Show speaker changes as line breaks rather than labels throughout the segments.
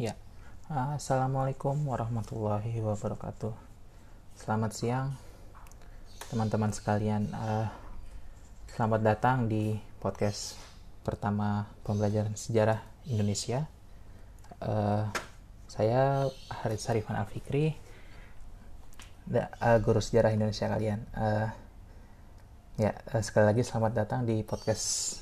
Ya, Assalamualaikum warahmatullahi wabarakatuh. Selamat siang, teman-teman sekalian. Uh, selamat datang di podcast pertama pembelajaran sejarah Indonesia. Uh, saya Haris Sarifan Alfikri, uh, guru sejarah Indonesia kalian. Uh, ya, uh, sekali lagi selamat datang di podcast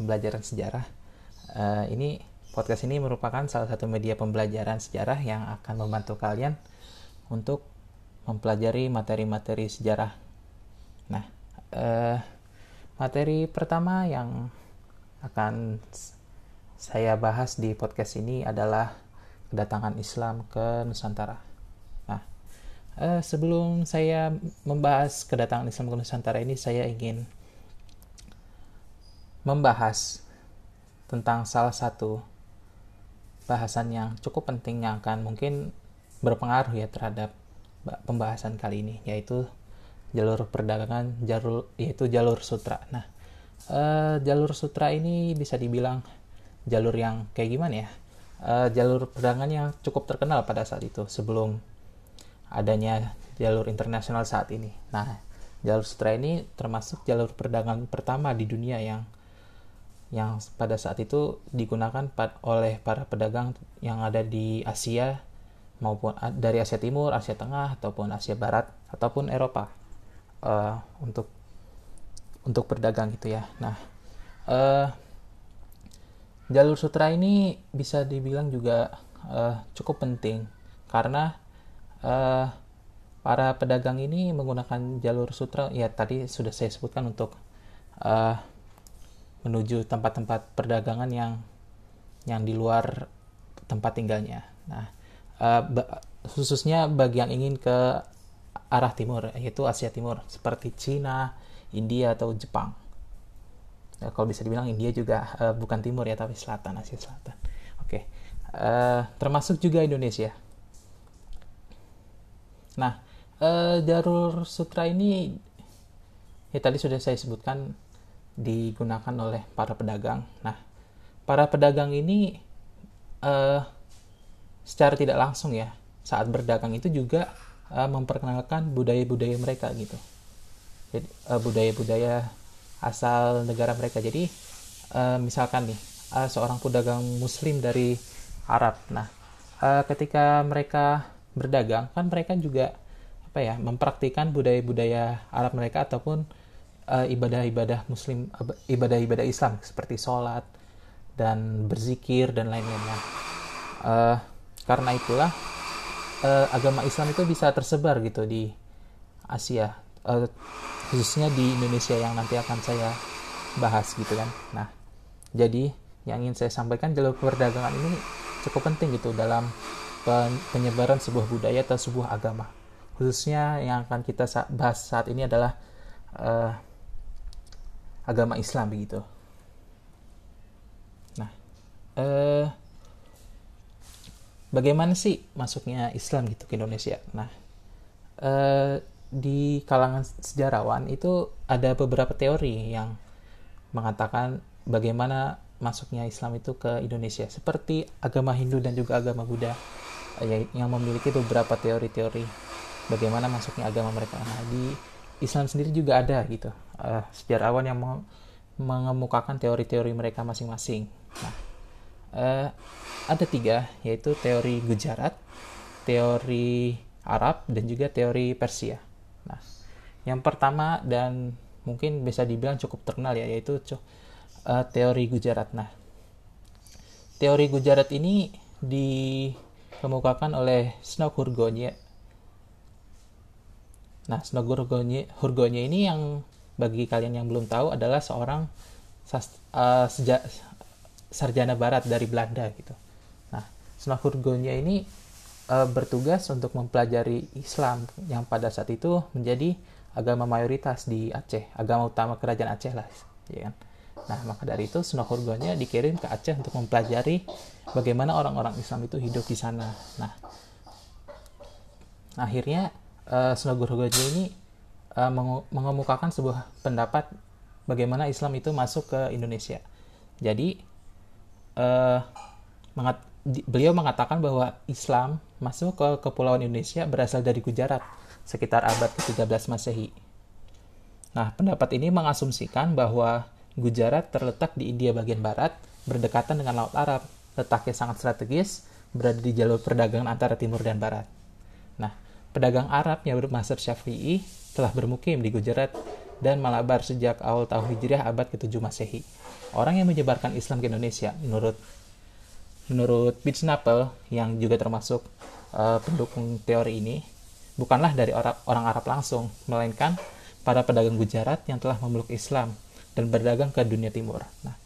pembelajaran sejarah. Uh, ini podcast ini merupakan salah satu media pembelajaran sejarah yang akan membantu kalian untuk mempelajari materi-materi sejarah. Nah, uh, materi pertama yang akan saya bahas di podcast ini adalah kedatangan Islam ke Nusantara. Nah, uh, sebelum saya membahas kedatangan Islam ke Nusantara ini, saya ingin membahas tentang salah satu bahasan yang cukup penting yang akan mungkin berpengaruh ya terhadap pembahasan kali ini yaitu jalur perdagangan jalur yaitu jalur sutra. Nah, uh, jalur sutra ini bisa dibilang jalur yang kayak gimana ya? Uh, jalur perdagangan yang cukup terkenal pada saat itu sebelum adanya jalur internasional saat ini. Nah, jalur sutra ini termasuk jalur perdagangan pertama di dunia yang yang pada saat itu digunakan oleh para pedagang yang ada di Asia maupun dari Asia Timur, Asia Tengah ataupun Asia Barat ataupun Eropa uh, untuk untuk berdagang gitu ya. Nah, uh, jalur sutra ini bisa dibilang juga uh, cukup penting karena uh, para pedagang ini menggunakan jalur sutra ya tadi sudah saya sebutkan untuk uh, menuju tempat-tempat perdagangan yang yang di luar tempat tinggalnya. Nah, uh, khususnya bagi yang ingin ke arah timur, yaitu Asia Timur, seperti Cina, India atau Jepang. Ya, kalau bisa dibilang India juga uh, bukan timur ya, tapi selatan, Asia Selatan. Oke, uh, termasuk juga Indonesia. Nah, uh, jalur sutra ini ya tadi sudah saya sebutkan digunakan oleh para pedagang. Nah, para pedagang ini uh, secara tidak langsung ya saat berdagang itu juga uh, memperkenalkan budaya-budaya mereka gitu. Jadi uh, budaya-budaya asal negara mereka. Jadi uh, misalkan nih uh, seorang pedagang Muslim dari Arab. Nah, uh, ketika mereka berdagang kan mereka juga apa ya mempraktikkan budaya-budaya Arab mereka ataupun uh, ibadah-ibadah Muslim, ibadah-ibadah Islam seperti sholat dan berzikir dan lain-lainnya. Uh, karena itulah uh, agama Islam itu bisa tersebar gitu di Asia, uh, khususnya di Indonesia yang nanti akan saya bahas gitu kan. Nah, jadi yang ingin saya sampaikan jalur perdagangan ini cukup penting gitu dalam penyebaran sebuah budaya atau sebuah agama. Khususnya yang akan kita bahas saat ini adalah uh, agama Islam begitu. Nah, eh, bagaimana sih masuknya Islam gitu ke Indonesia? Nah, eh, di kalangan sejarawan itu ada beberapa teori yang mengatakan bagaimana masuknya Islam itu ke Indonesia, seperti agama Hindu dan juga agama Buddha eh, yang memiliki beberapa teori-teori bagaimana masuknya agama mereka. Nah, di Islam sendiri juga ada gitu uh, sejarawan yang mengemukakan teori-teori mereka masing-masing. Nah, uh, ada tiga, yaitu teori Gujarat, teori Arab, dan juga teori Persia. Nah, yang pertama dan mungkin bisa dibilang cukup terkenal ya, yaitu uh, teori Gujarat. Nah, teori Gujarat ini dikemukakan oleh Snok Hurgonye. Nah, Snok Hurgonye, Hurgonye ini yang bagi kalian yang belum tahu adalah seorang uh, sarjana barat dari Belanda gitu. Nah, Snafurgonya ini uh, bertugas untuk mempelajari Islam yang pada saat itu menjadi agama mayoritas di Aceh, agama utama kerajaan Aceh lah, ya kan. Nah, maka dari itu Snafurgonya dikirim ke Aceh untuk mempelajari bagaimana orang-orang Islam itu hidup di sana. Nah, akhirnya uh, ini uh, mengemukakan sebuah pendapat bagaimana Islam itu masuk ke Indonesia. Jadi uh, mengat beliau mengatakan bahwa Islam masuk ke kepulauan Indonesia berasal dari Gujarat sekitar abad ke-13 Masehi. Nah, pendapat ini mengasumsikan bahwa Gujarat terletak di India bagian barat, berdekatan dengan Laut Arab, letaknya sangat strategis, berada di jalur perdagangan antara timur dan barat. Pedagang Arab yang bermasyarakat Syafi'i telah bermukim di Gujarat dan Malabar sejak awal tahun Hijriah abad ke-7 Masehi. Orang yang menyebarkan Islam ke Indonesia menurut menurut Bitznapel yang juga termasuk uh, pendukung teori ini bukanlah dari orang, orang Arab langsung, melainkan para pedagang Gujarat yang telah memeluk Islam dan berdagang ke dunia timur. Nah,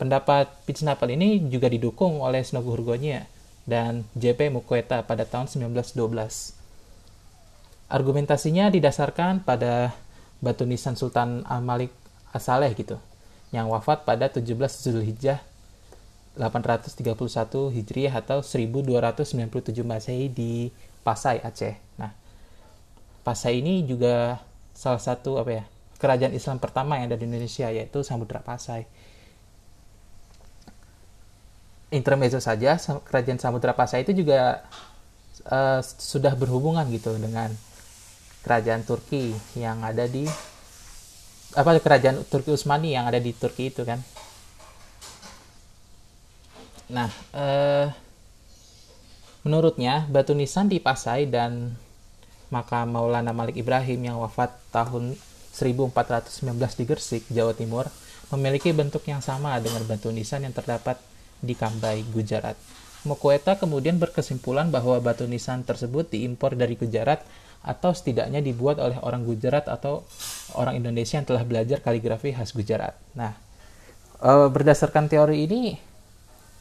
pendapat Bitznapel ini juga didukung oleh Snogu Hurgonya dan JP Mukweta pada tahun 1912. Argumentasinya didasarkan pada batu nisan Sultan Al-Malik Asaleh gitu, yang wafat pada 17 Zulhijjah 831 Hijriah atau 1297 Masehi di Pasai, Aceh. Nah, Pasai ini juga salah satu apa ya kerajaan Islam pertama yang ada di Indonesia yaitu Samudra Pasai. Intermezzo saja, kerajaan Samudra Pasai itu juga uh, sudah berhubungan gitu dengan kerajaan Turki yang ada di apa kerajaan Turki Utsmani yang ada di Turki itu kan Nah, eh, menurutnya batu nisan di Pasai dan makam Maulana Malik Ibrahim yang wafat tahun 1419 di Gersik, Jawa Timur, memiliki bentuk yang sama dengan batu nisan yang terdapat di Kambai, Gujarat. Mokueta kemudian berkesimpulan bahwa batu nisan tersebut diimpor dari Gujarat atau setidaknya dibuat oleh orang Gujarat atau orang Indonesia yang telah belajar kaligrafi khas Gujarat. Nah, eh, berdasarkan teori ini,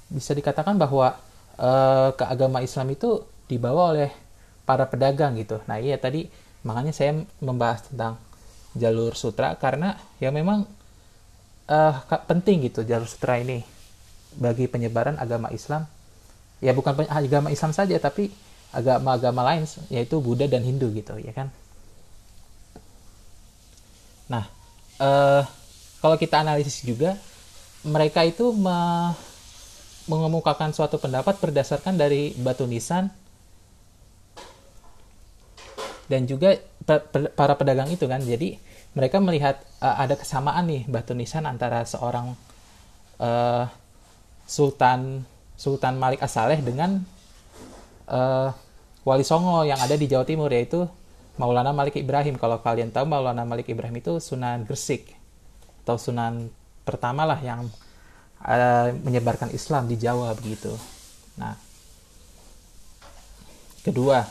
bisa dikatakan bahwa uh, ke agama Islam itu dibawa oleh para pedagang gitu. Nah iya tadi makanya saya membahas tentang jalur sutra karena ya memang uh, penting gitu jalur sutra ini bagi penyebaran agama Islam. Ya bukan agama Islam saja tapi agama-agama lain yaitu Buddha dan Hindu gitu ya kan. Nah uh, kalau kita analisis juga mereka itu me mengemukakan suatu pendapat berdasarkan dari batu nisan dan juga para pedagang itu kan jadi mereka melihat uh, ada kesamaan nih batu nisan antara seorang uh, Sultan Sultan Malik Asaleh dengan uh, Wali Songo yang ada di Jawa Timur yaitu Maulana Malik Ibrahim kalau kalian tahu Maulana Malik Ibrahim itu Sunan Gresik atau Sunan pertama lah yang uh, menyebarkan Islam di Jawa begitu. Nah, kedua,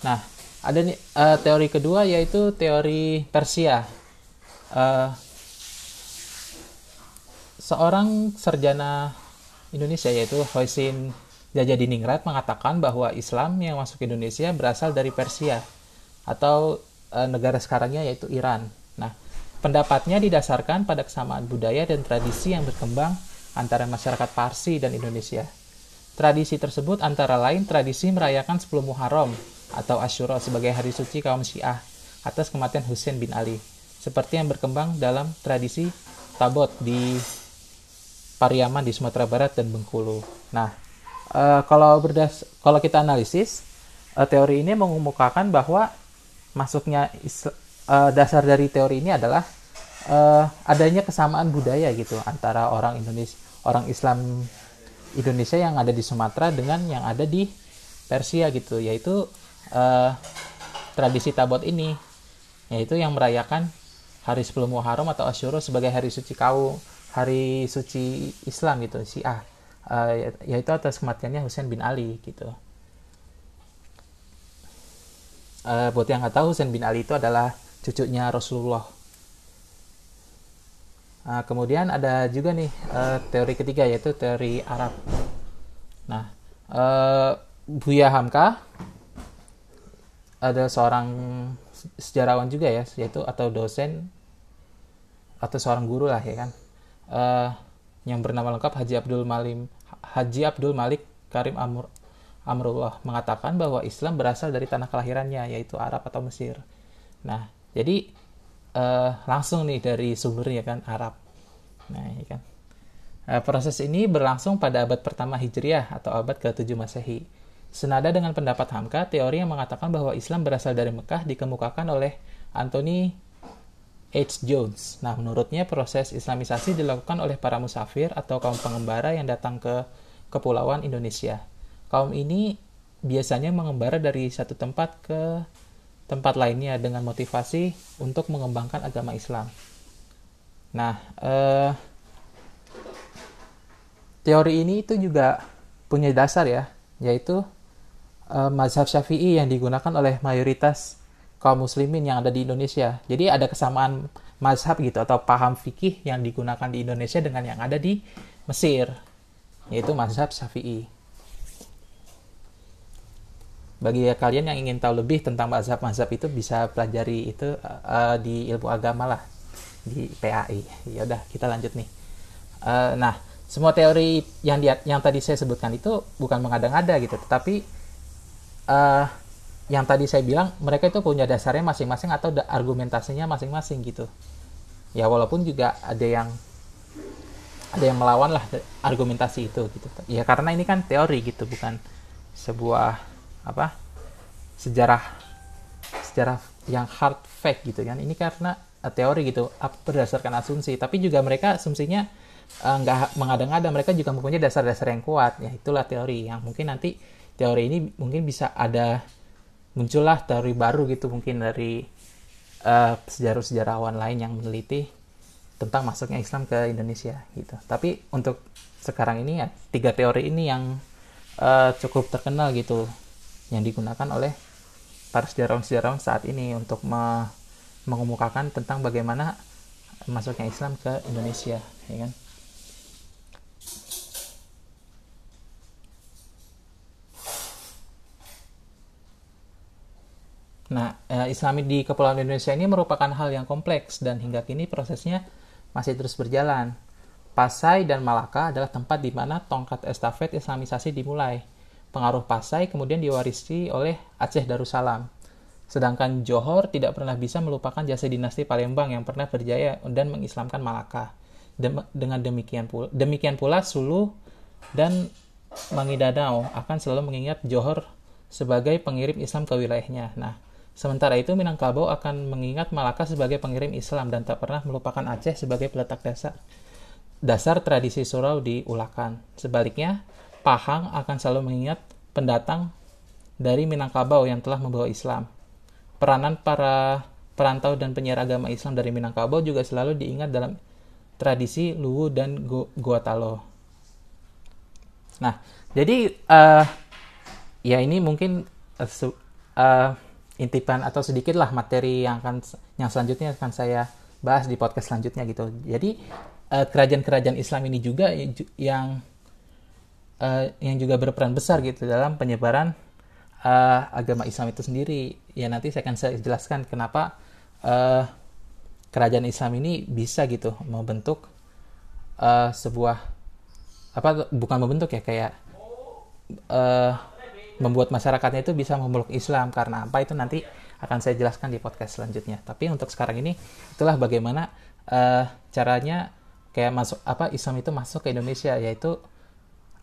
nah ada nih uh, teori kedua yaitu teori Persia. Uh, seorang sarjana Indonesia yaitu Hoisin Jajadiningrat mengatakan bahwa Islam yang masuk Indonesia berasal dari Persia atau e, negara sekarangnya yaitu Iran. Nah, pendapatnya didasarkan pada kesamaan budaya dan tradisi yang berkembang antara masyarakat Parsi dan Indonesia. Tradisi tersebut antara lain tradisi merayakan 10 Muharram atau Ashura sebagai hari suci kaum Syiah atas kematian Husain bin Ali, seperti yang berkembang dalam tradisi Tabot di Pariaman di Sumatera Barat dan Bengkulu. Nah, uh, kalau berdas kalau kita analisis uh, teori ini mengemukakan bahwa masuknya uh, dasar dari teori ini adalah uh, adanya kesamaan budaya gitu antara orang Indonesia orang Islam Indonesia yang ada di Sumatera dengan yang ada di Persia gitu yaitu uh, tradisi tabot ini yaitu yang merayakan hari 10 Muharram atau Asyura sebagai hari suci kau hari suci Islam gitu Syiah uh, yaitu atas kematiannya Husain bin Ali gitu. Uh, buat yang nggak tahu Husain bin Ali itu adalah cucunya Rasulullah. Nah, kemudian ada juga nih uh, teori ketiga yaitu teori Arab. Nah, uh, Buya Hamka ada seorang sejarawan juga ya, yaitu atau dosen atau seorang guru lah ya kan, uh, yang bernama lengkap Haji Abdul Malim Haji Abdul Malik Karim Amr Amrullah mengatakan bahwa Islam berasal dari tanah kelahirannya yaitu Arab atau Mesir. Nah, jadi uh, langsung nih dari sumbernya kan Arab nah ya kan Nah, proses ini berlangsung pada abad pertama Hijriah atau abad ke-7 Masehi. Senada dengan pendapat Hamka, teori yang mengatakan bahwa Islam berasal dari Mekah dikemukakan oleh Anthony H. Jones. Nah, menurutnya proses islamisasi dilakukan oleh para musafir atau kaum pengembara yang datang ke kepulauan Indonesia. Kaum ini biasanya mengembara dari satu tempat ke tempat lainnya dengan motivasi untuk mengembangkan agama Islam. Nah, eh, teori ini itu juga punya dasar ya, yaitu eh, mazhab Syafi'i yang digunakan oleh mayoritas kaum muslimin yang ada di Indonesia. Jadi ada kesamaan mazhab gitu atau paham fikih yang digunakan di Indonesia dengan yang ada di Mesir, yaitu mazhab Syafi'i. Bagi kalian yang ingin tahu lebih tentang mazhab-mazhab itu bisa pelajari itu uh, di ilmu agama lah di PAI. Ya udah, kita lanjut nih. Uh, nah, semua teori yang dia, yang tadi saya sebutkan itu bukan mengada-ngada gitu, tetapi uh, yang tadi saya bilang mereka itu punya dasarnya masing-masing atau argumentasinya masing-masing gitu ya walaupun juga ada yang ada yang melawan lah argumentasi itu gitu. Ya karena ini kan teori gitu bukan sebuah apa sejarah sejarah yang hard fact gitu kan. Ini karena uh, teori gitu berdasarkan asumsi. Tapi juga mereka asumsinya uh, nggak mengada-ngada. Mereka juga mempunyai dasar-dasar yang kuat. Ya itulah teori yang mungkin nanti teori ini mungkin bisa ada muncullah teori baru gitu mungkin dari uh, sejarah-sejarawan lain yang meneliti tentang masuknya Islam ke Indonesia gitu. Tapi untuk sekarang ini ya tiga teori ini yang uh, cukup terkenal gitu yang digunakan oleh para sejarawan-sejarawan saat ini untuk me mengemukakan tentang bagaimana masuknya Islam ke Indonesia, ya kan? Nah, eh, Islami di Kepulauan Indonesia ini merupakan hal yang kompleks dan hingga kini prosesnya masih terus berjalan. Pasai dan Malaka adalah tempat di mana tongkat estafet Islamisasi dimulai. Pengaruh Pasai kemudian diwarisi oleh Aceh Darussalam. Sedangkan Johor tidak pernah bisa melupakan jasa dinasti Palembang yang pernah berjaya dan mengislamkan Malaka. Dem dengan demikian pula, demikian pula Sulu dan Mangidanao akan selalu mengingat Johor sebagai pengirim Islam ke wilayahnya. Nah, Sementara itu, Minangkabau akan mengingat Malaka sebagai pengirim Islam dan tak pernah melupakan Aceh sebagai peletak dasar dasar tradisi surau di Ulakan. Sebaliknya, Pahang akan selalu mengingat pendatang dari Minangkabau yang telah membawa Islam. Peranan para perantau dan penyiar agama Islam dari Minangkabau juga selalu diingat dalam tradisi Luwu dan Guatalo. Nah, jadi uh, ya ini mungkin uh, uh, intipan atau sedikit lah materi yang akan yang selanjutnya akan saya bahas di podcast selanjutnya gitu. Jadi kerajaan kerajaan-kerajaan Islam ini juga yang uh, yang juga berperan besar gitu dalam penyebaran uh, agama Islam itu sendiri. Ya nanti saya akan saya jelaskan kenapa kerajaan Islam ini bisa gitu membentuk sebuah apa bukan membentuk ya kayak uh, membuat masyarakatnya itu bisa memeluk Islam. Karena apa? Itu nanti akan saya jelaskan di podcast selanjutnya. Tapi untuk sekarang ini itulah bagaimana uh, caranya kayak masuk apa Islam itu masuk ke Indonesia yaitu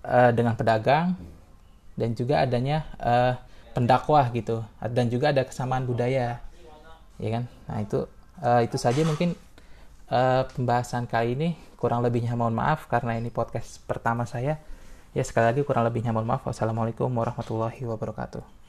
uh, dengan pedagang dan juga adanya uh, pendakwah gitu. Dan juga ada kesamaan budaya. Ya kan? Nah itu uh, itu saja mungkin uh, pembahasan kali ini. Kurang lebihnya mohon maaf karena ini podcast pertama saya Ya sekali lagi kurang lebihnya mohon maaf. Wassalamualaikum warahmatullahi wabarakatuh.